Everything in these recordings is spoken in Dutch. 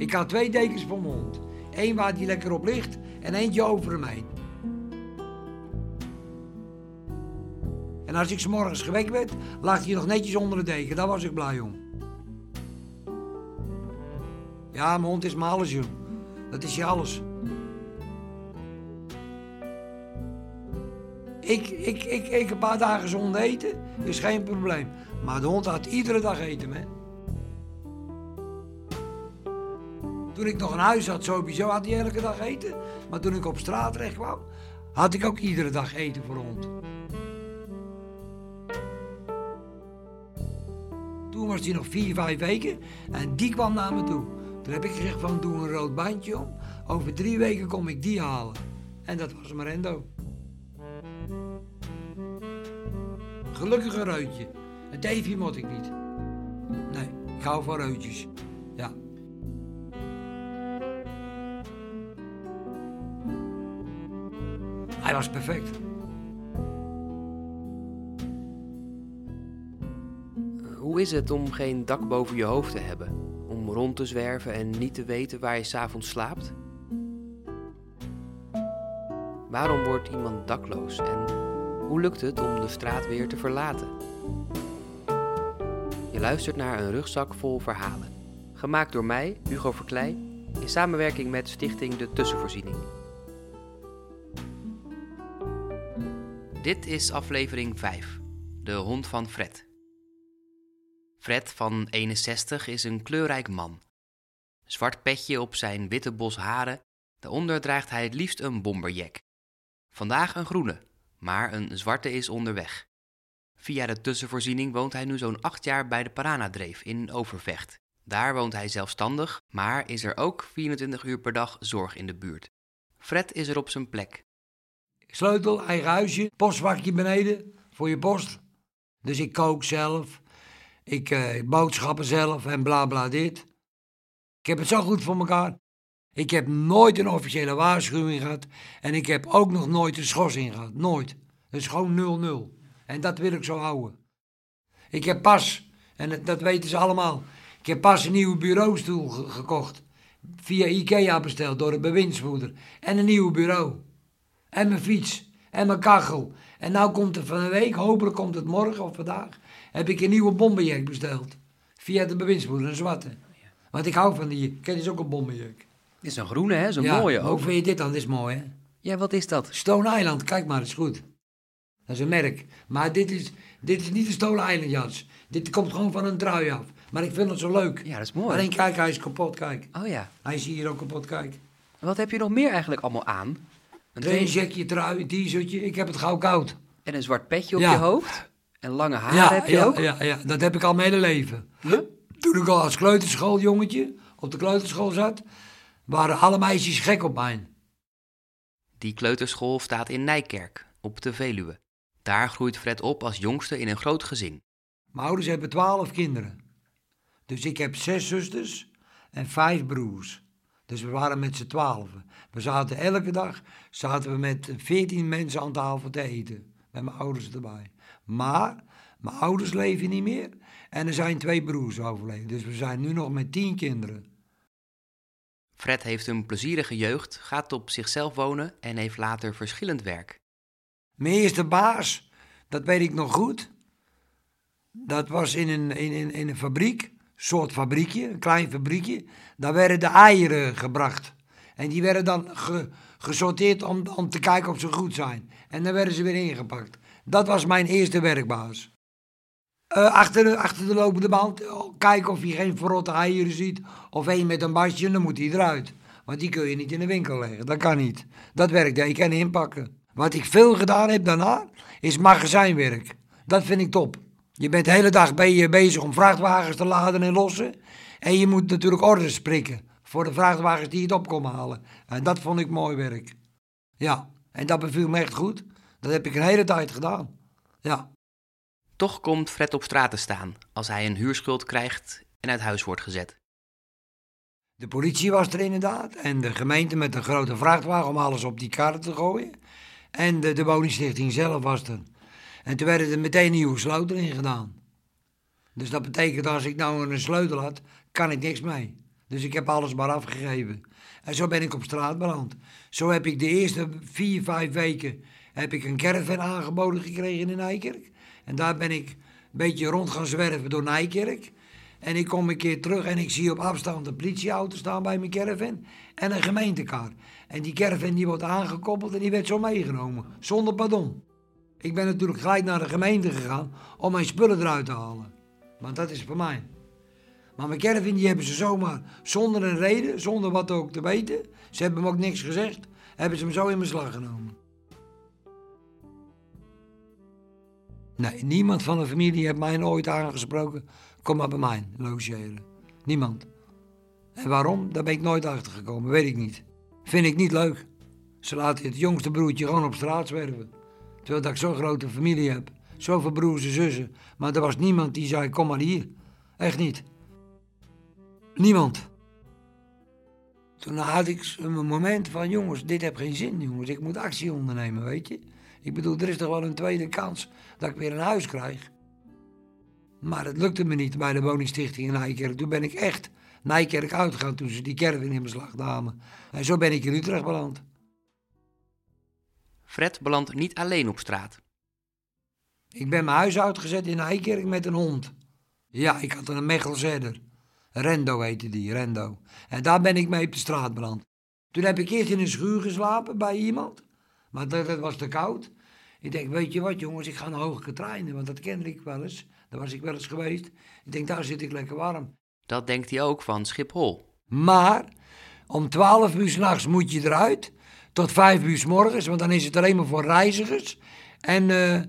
Ik had twee dekens voor mijn hond. Eén waar die lekker op ligt en eentje over hem heen. En als ik 's morgens gewekt werd, lag hij nog netjes onder de deken. Daar was ik blij om. Ja, mijn hond is mijn alles, joh. Dat is je alles. Ik, ik, ik, ik een paar dagen zonder eten is geen probleem. Maar de hond had iedere dag eten, hè. Toen ik nog een huis had, sowieso had hij elke dag eten. Maar toen ik op straat terecht kwam, had ik ook iedere dag eten voor hond. Toen was hij nog vier, vijf weken en die kwam naar me toe. Toen heb ik gezegd van doe een rood bandje om. Over drie weken kom ik die halen. En dat was Marendo. Gelukkig een reutje. Een Davy moet ik niet. Nee, ik hou van reutjes. Hij was perfect. Hoe is het om geen dak boven je hoofd te hebben? Om rond te zwerven en niet te weten waar je s'avonds slaapt? Waarom wordt iemand dakloos en hoe lukt het om de straat weer te verlaten? Je luistert naar een rugzak vol verhalen. Gemaakt door mij, Hugo Verkleij, in samenwerking met Stichting De Tussenvoorziening. Dit is aflevering 5, De hond van Fred. Fred van 61 is een kleurrijk man. Zwart petje op zijn witte bos haren, daaronder draagt hij het liefst een bomberjack. Vandaag een groene, maar een zwarte is onderweg. Via de tussenvoorziening woont hij nu zo'n acht jaar bij de Paranadreef in Overvecht. Daar woont hij zelfstandig, maar is er ook 24 uur per dag zorg in de buurt. Fred is er op zijn plek. Sleutel, eigen huisje, postvakje beneden voor je post. Dus ik kook zelf, ik eh, boodschappen zelf en bla bla dit. Ik heb het zo goed voor elkaar. Ik heb nooit een officiële waarschuwing gehad. En ik heb ook nog nooit een schorsing gehad. Nooit. Is gewoon 0-0. En dat wil ik zo houden. Ik heb pas, en dat, weten ze allemaal. Ik heb pas een nieuwe bureaustoel ge- gekocht. Via Ikea besteld door een bewindsvoerder. En een nieuw bureau. En mijn fiets. En mijn kachel. En nou komt het van een week, hopelijk komt het morgen of vandaag, heb ik een nieuwe bomberjack besteld. Via de bewindsvoerder, een zwarte. Want ik hou van die, kijk, dit is ook een bomberjack. Dit is een groene, hè? Zo'n Ja, mooie Hoe ook. vind je dit dan? Dit is mooi, hè? Ja, wat is dat? Stone Island, kijk maar, dat is goed. Dat is een merk. Maar dit is, dit is niet een Stone Island jas. Dit komt gewoon van een trui af. Maar ik vind het zo leuk. Ja, dat is mooi. Alleen kijk, hij is kapot, kijk. Oh ja. Hij is hier ook kapot, kijk. Wat heb je nog meer eigenlijk allemaal aan? Een Trainingsjackje, trui, t-shirtje. Ik heb het gauw koud. en een zwart petje op Ja. je hoofd? En lange haar ja, heb je ja, ook? Ja, ja, dat heb ik al mijn hele leven. Ja? Toen ik al als kleuterschooljongetje op de kleuterschool zat, waren alle meisjes gek op mij. Die kleuterschool staat in Nijkerk, op de Veluwe. Daar groeit Fred op als jongste in een groot gezin. Mijn ouders hebben twaalf kinderen. Dus ik heb zes zusters en vijf broers. Dus we waren met z'n twaalfen. We zaten elke dag zaten we met veertien mensen aan tafel te eten. Met mijn ouders erbij. Maar mijn ouders leven niet meer. En er zijn twee broers overleden. Dus we zijn nu nog met tien kinderen. Fred heeft een plezierige jeugd, gaat op zichzelf wonen en heeft later verschillend werk. Mijn eerste baas, dat weet ik nog goed. Dat was in een, in, in, in een fabriek, soort fabriekje, een klein fabriekje. Daar werden de eieren gebracht. En die werden dan ge- gesorteerd om, om te kijken of ze goed zijn. En dan werden ze weer ingepakt. Dat was mijn eerste werkbaas. Eh, achter, de, achter de lopende band, oh, kijken of je geen verrotte eieren ziet. Of één met een basje, dan moet die eruit. Want die kun je niet in de winkel leggen, dat kan niet. Dat werk ik en inpakken. Wat ik veel gedaan heb daarna, is magazijnwerk. Dat vind ik top. Je bent de hele dag ben je bezig om vrachtwagens te laden en lossen. En je moet natuurlijk orders prikken voor de vrachtwagens die het op komen halen. En dat vond ik mooi werk. Ja, en dat beviel me echt goed. Dat heb ik een hele tijd gedaan. Ja. Toch komt Fred op straat te staan als hij een huurschuld krijgt en uit huis wordt gezet. De politie was er inderdaad. En de gemeente met een grote vrachtwagen om alles op die karren te gooien. En de, de woningstichting zelf was er. En toen werden er meteen nieuwe sleutels in gedaan. Dus dat betekent als ik nou een sleutel had, kan ik niks mee. Dus ik heb alles maar afgegeven. En zo ben ik op straat beland. Zo heb ik de eerste vier, vijf weken heb ik een caravan aangeboden gekregen in Nijkerk. En daar ben ik een beetje rond gaan zwerven door Nijkerk. En ik kom een keer terug en ik zie op afstand een politieauto staan bij mijn caravan en een gemeentekaart. En die caravan die wordt aangekoppeld en die werd zo meegenomen, zonder pardon. Ik ben natuurlijk gelijk naar de gemeente gegaan om mijn spullen eruit te halen. Want dat is voor mij. Maar mijn caravan die hebben ze zomaar, zonder een reden, zonder wat ook te weten. Ze hebben me ook niks gezegd, hebben ze hem zo in beslag genomen. Nee, niemand van de familie heeft mij ooit aangesproken. Kom maar bij mij logeren. Niemand. En waarom? Daar ben ik nooit achter gekomen, weet ik niet. Vind ik niet leuk. Ze laten het jongste broertje gewoon op straat zwerven. Terwijl ik zo'n grote familie heb. Zoveel broers en zussen. Maar er was niemand die zei, kom maar hier. Echt niet. Niemand. Toen had ik een moment van, jongens, dit heeft geen zin, jongens. Ik moet actie ondernemen, weet je. Ik bedoel, er is toch wel een tweede kans dat ik weer een huis krijg. Maar het lukte me niet bij de woningstichting in Nijkerk. Toen ben ik echt Nijkerk uitgegaan toen ze die caravan in beslag namen. En zo ben ik in Utrecht beland. Fred belandt niet alleen op straat. Ik ben mijn huis uitgezet in Nijkerk met een hond. Ja, ik had een Mechelzedder. Rendo heette die, Rendo. En daar ben ik mee op de straat beland. Toen heb ik eerst in een schuur geslapen bij iemand. Maar dat, dat was te koud. Ik denk, weet je wat jongens, ik ga naar Hoge Trainen, want dat kende ik wel eens. Daar was ik wel eens geweest. Ik denk, daar zit ik lekker warm. Dat denkt hij ook van Schiphol. Maar om 12 uur s'nachts moet je eruit. Tot 5 uur s morgens, want dan is het alleen maar voor reizigers en eh,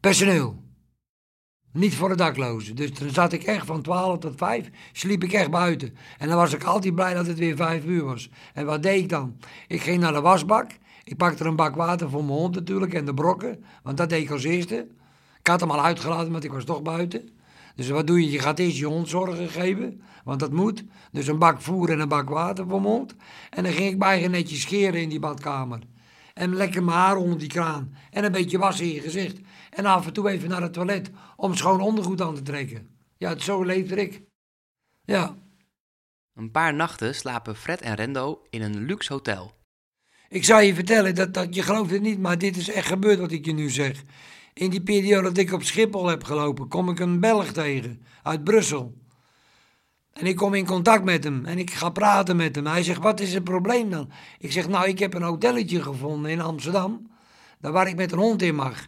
personeel. Niet voor de daklozen. Dus dan zat ik echt van 12 tot 5, sliep ik echt buiten. En dan was ik altijd blij dat het weer 5 uur was. En wat deed ik dan? Ik ging naar de wasbak. Ik pakte er een bak water voor mijn hond natuurlijk en de brokken, want dat deed ik als eerste. Ik had hem al uitgelaten, want ik was toch buiten. Dus wat doe je? Je gaat eerst je hond zorgen geven, want dat moet. Dus een bak voer en een bak water voor mijn hond. En dan ging ik bij netjes scheren in die badkamer. En lekker mijn haar onder die kraan. En een beetje wassen in je gezicht. En af en toe even naar het toilet om schoon ondergoed aan te trekken. Ja, zo leefde ik. Ja. Een paar nachten slapen Fred en Rendo in een luxe hotel. Ik zou je vertellen, dat, dat, je gelooft het niet, maar dit is echt gebeurd wat ik je nu zeg. In die periode dat ik op Schiphol heb gelopen, kom ik een Belg tegen uit Brussel. En ik kom in contact met hem en ik ga praten met hem. Hij zegt, wat is het probleem dan? Ik zeg, nou, ik heb een hotelletje gevonden in Amsterdam, daar waar ik met een hond in mag.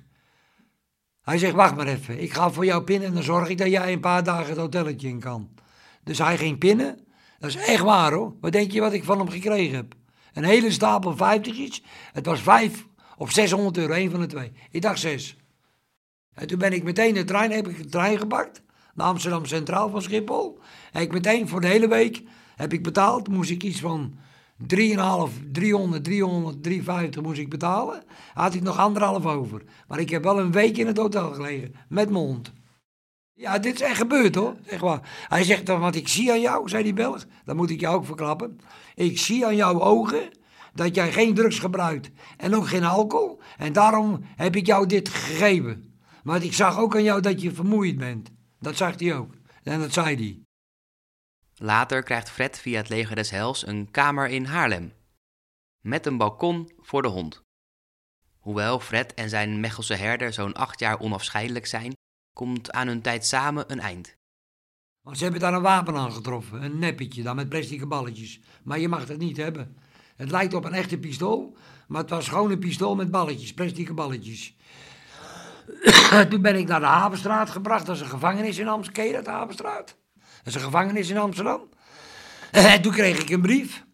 Hij zegt, wacht maar even, ik ga voor jou pinnen en dan zorg ik dat jij een paar dagen het hotelletje in kan. Dus hij ging pinnen. Dat is echt waar hoor. Wat denk je wat ik van hem gekregen heb? Een hele stapel vijftigjes. Het was vijf of 600 euro, één van de twee. Ik dacht zes. En toen ben ik meteen de trein, heb ik de trein gepakt. Naar Amsterdam Centraal van Schiphol. En ik meteen voor de hele week heb ik betaald. Moest ik iets van 3,5, 300, 300, 350 moest ik betalen. Had ik nog anderhalf over. Maar ik heb wel een week in het hotel gelegen. Met mijn hond. Ja, dit is echt gebeurd hoor. Echt waar. Hij zegt dan, wat ik zie aan jou, zei die Belg. Dat moet ik jou ook verklappen. Ik zie aan jouw ogen dat jij geen drugs gebruikt. En ook geen alcohol. En daarom heb ik jou dit gegeven. Maar ik zag ook aan jou dat je vermoeid bent. Dat zag hij ook. En dat zei hij. Later krijgt Fred via het leger des Hels een kamer in Haarlem. Met een balkon voor de hond. Hoewel Fred en zijn Mechelse herder zo'n acht jaar onafscheidelijk zijn, komt aan hun tijd samen een eind. Want ze hebben daar een wapen aan getroffen, een neppetje dan met plastic balletjes. Maar je mag het niet hebben. Het lijkt op een echte pistool, maar het was gewoon een pistool met balletjes, plastic balletjes. Toen ben ik naar de Havenstraat gebracht. Dat is een gevangenis in Amsterdam. Ken je dat, Havenstraat? Dat is een gevangenis in Amsterdam. En toen kreeg ik een brief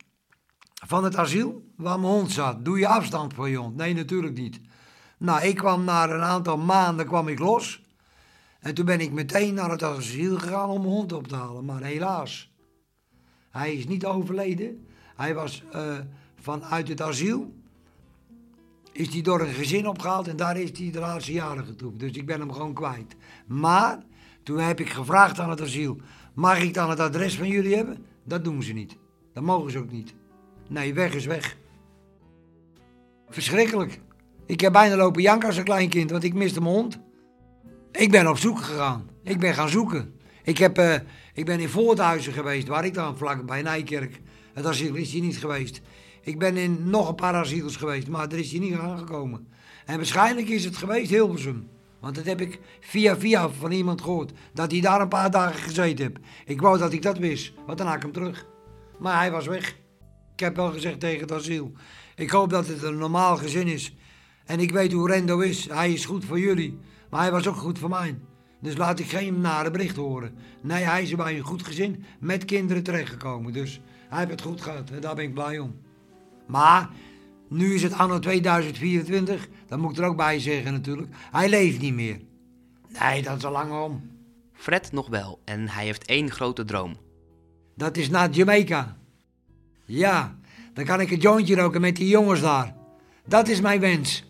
van het asiel waar mijn hond zat. Doe je afstand voor je hond? Nee, natuurlijk niet. Nou, ik kwam na een aantal maanden kwam ik los. En toen ben ik meteen naar het asiel gegaan om mijn hond op te halen. Maar helaas, hij is niet overleden. Hij was uh, vanuit het asiel is hij door een gezin opgehaald en daar is hij de laatste jaren getoefd. Dus ik ben hem gewoon kwijt. Maar toen heb ik gevraagd aan het asiel: mag ik dan het adres van jullie hebben? Dat doen ze niet. Dat mogen ze ook niet. Nee, weg is weg. Verschrikkelijk. Ik heb bijna lopen janken als een klein kind, want ik miste mijn hond. Ik ben op zoek gegaan. Ik ben gaan zoeken. Ik, heb, eh, ik ben in Voorthuizen geweest, waar ik dan vlak bij Nijkerk. Het asiel is hier niet geweest. Ik ben in nog een paar asiels geweest, maar er is hier niet aangekomen. En waarschijnlijk is het geweest Hilversum. Want dat heb ik via via van iemand gehoord. Dat hij daar een paar dagen gezeten heeft. Ik wou dat ik dat wist, want dan haak ik hem terug. Maar hij was weg. Ik heb wel gezegd tegen het asiel. Ik hoop dat het een normaal gezin is. En ik weet hoe Rendo is. Hij is goed voor jullie. Maar hij was ook goed voor mij. Dus laat ik geen nare bericht horen. Nee, hij is bij een goed gezin met kinderen terechtgekomen. Dus hij heeft het goed gehad en daar ben ik blij om. Maar nu is het anno 2024, dat moet ik er ook bij zeggen natuurlijk. Hij leeft niet meer. Nee, dat is al lang om. Fred nog wel en hij heeft één grote droom. Dat is naar Jamaica. Ja, dan kan ik een jointje roken met die jongens daar. Dat is mijn wens.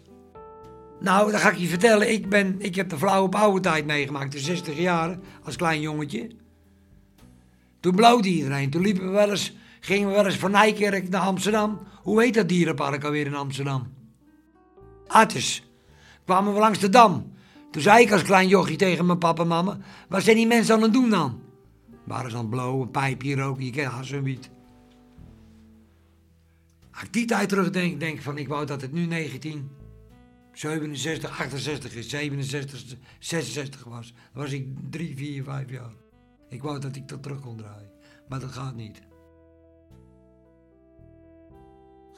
Nou, dan ga ik je vertellen. Ik, ben, ik heb de flauwe oude tijd meegemaakt, de 60 jaar, als klein jongetje. Toen bloot iedereen. Toen liepen we wel eens, gingen we wel eens van Nijkerk naar Amsterdam. Hoe heet dat dierenpark alweer in Amsterdam? Artes. Kwamen we langs de Dam. Toen zei ik als klein jochie tegen mijn papa en mama... Wat zijn die mensen aan het doen dan? Waren ze aan het blowen, pijpje roken, je kent een wiet. Als ik die tijd terugdenk, denk ik van... Ik wou dat het nu 19... 67, 68 is, 67, 66 was. Dan was ik 3, 4, 5 jaar. Ik wou dat ik dat terug kon draaien. Maar dat gaat niet.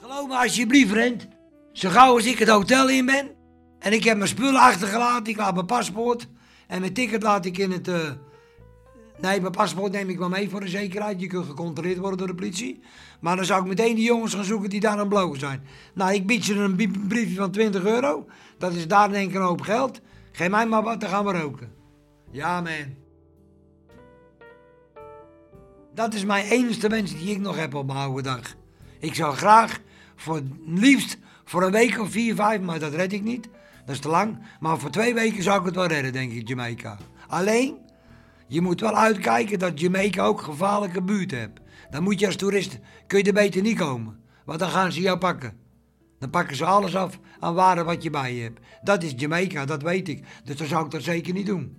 Geloof me alsjeblieft, vriend. Zo gauw als ik het hotel in ben. En ik heb mijn spullen achtergelaten. Ik laat mijn paspoort. En mijn ticket laat ik in het... Uh... Nee, mijn paspoort neem ik wel mee voor de zekerheid. Je kunt gecontroleerd worden door de politie. Maar dan zou ik meteen die jongens gaan zoeken die daar aan blowen zijn. Nou, ik bied ze een briefje van 20 euro. Dat is daar denk ik een hoop geld. Geef mij maar wat, dan gaan we roken. Ja, man. Dat is mijn enige wens die ik nog heb op mijn oude dag. Ik zou graag, voor liefst voor een week of vier, vijf, maar dat red ik niet. Dat is te lang. Maar voor twee weken zou ik het wel redden, denk ik, Jamaica. Alleen, je moet wel uitkijken dat Jamaica ook gevaarlijke buurt hebt. Dan moet je als toerist, kun je er beter niet komen. Want dan gaan ze jou pakken. Dan pakken ze alles af aan waarde wat je bij je hebt. Dat is Jamaica, dat weet ik. Dus dan zou ik dat zeker niet doen.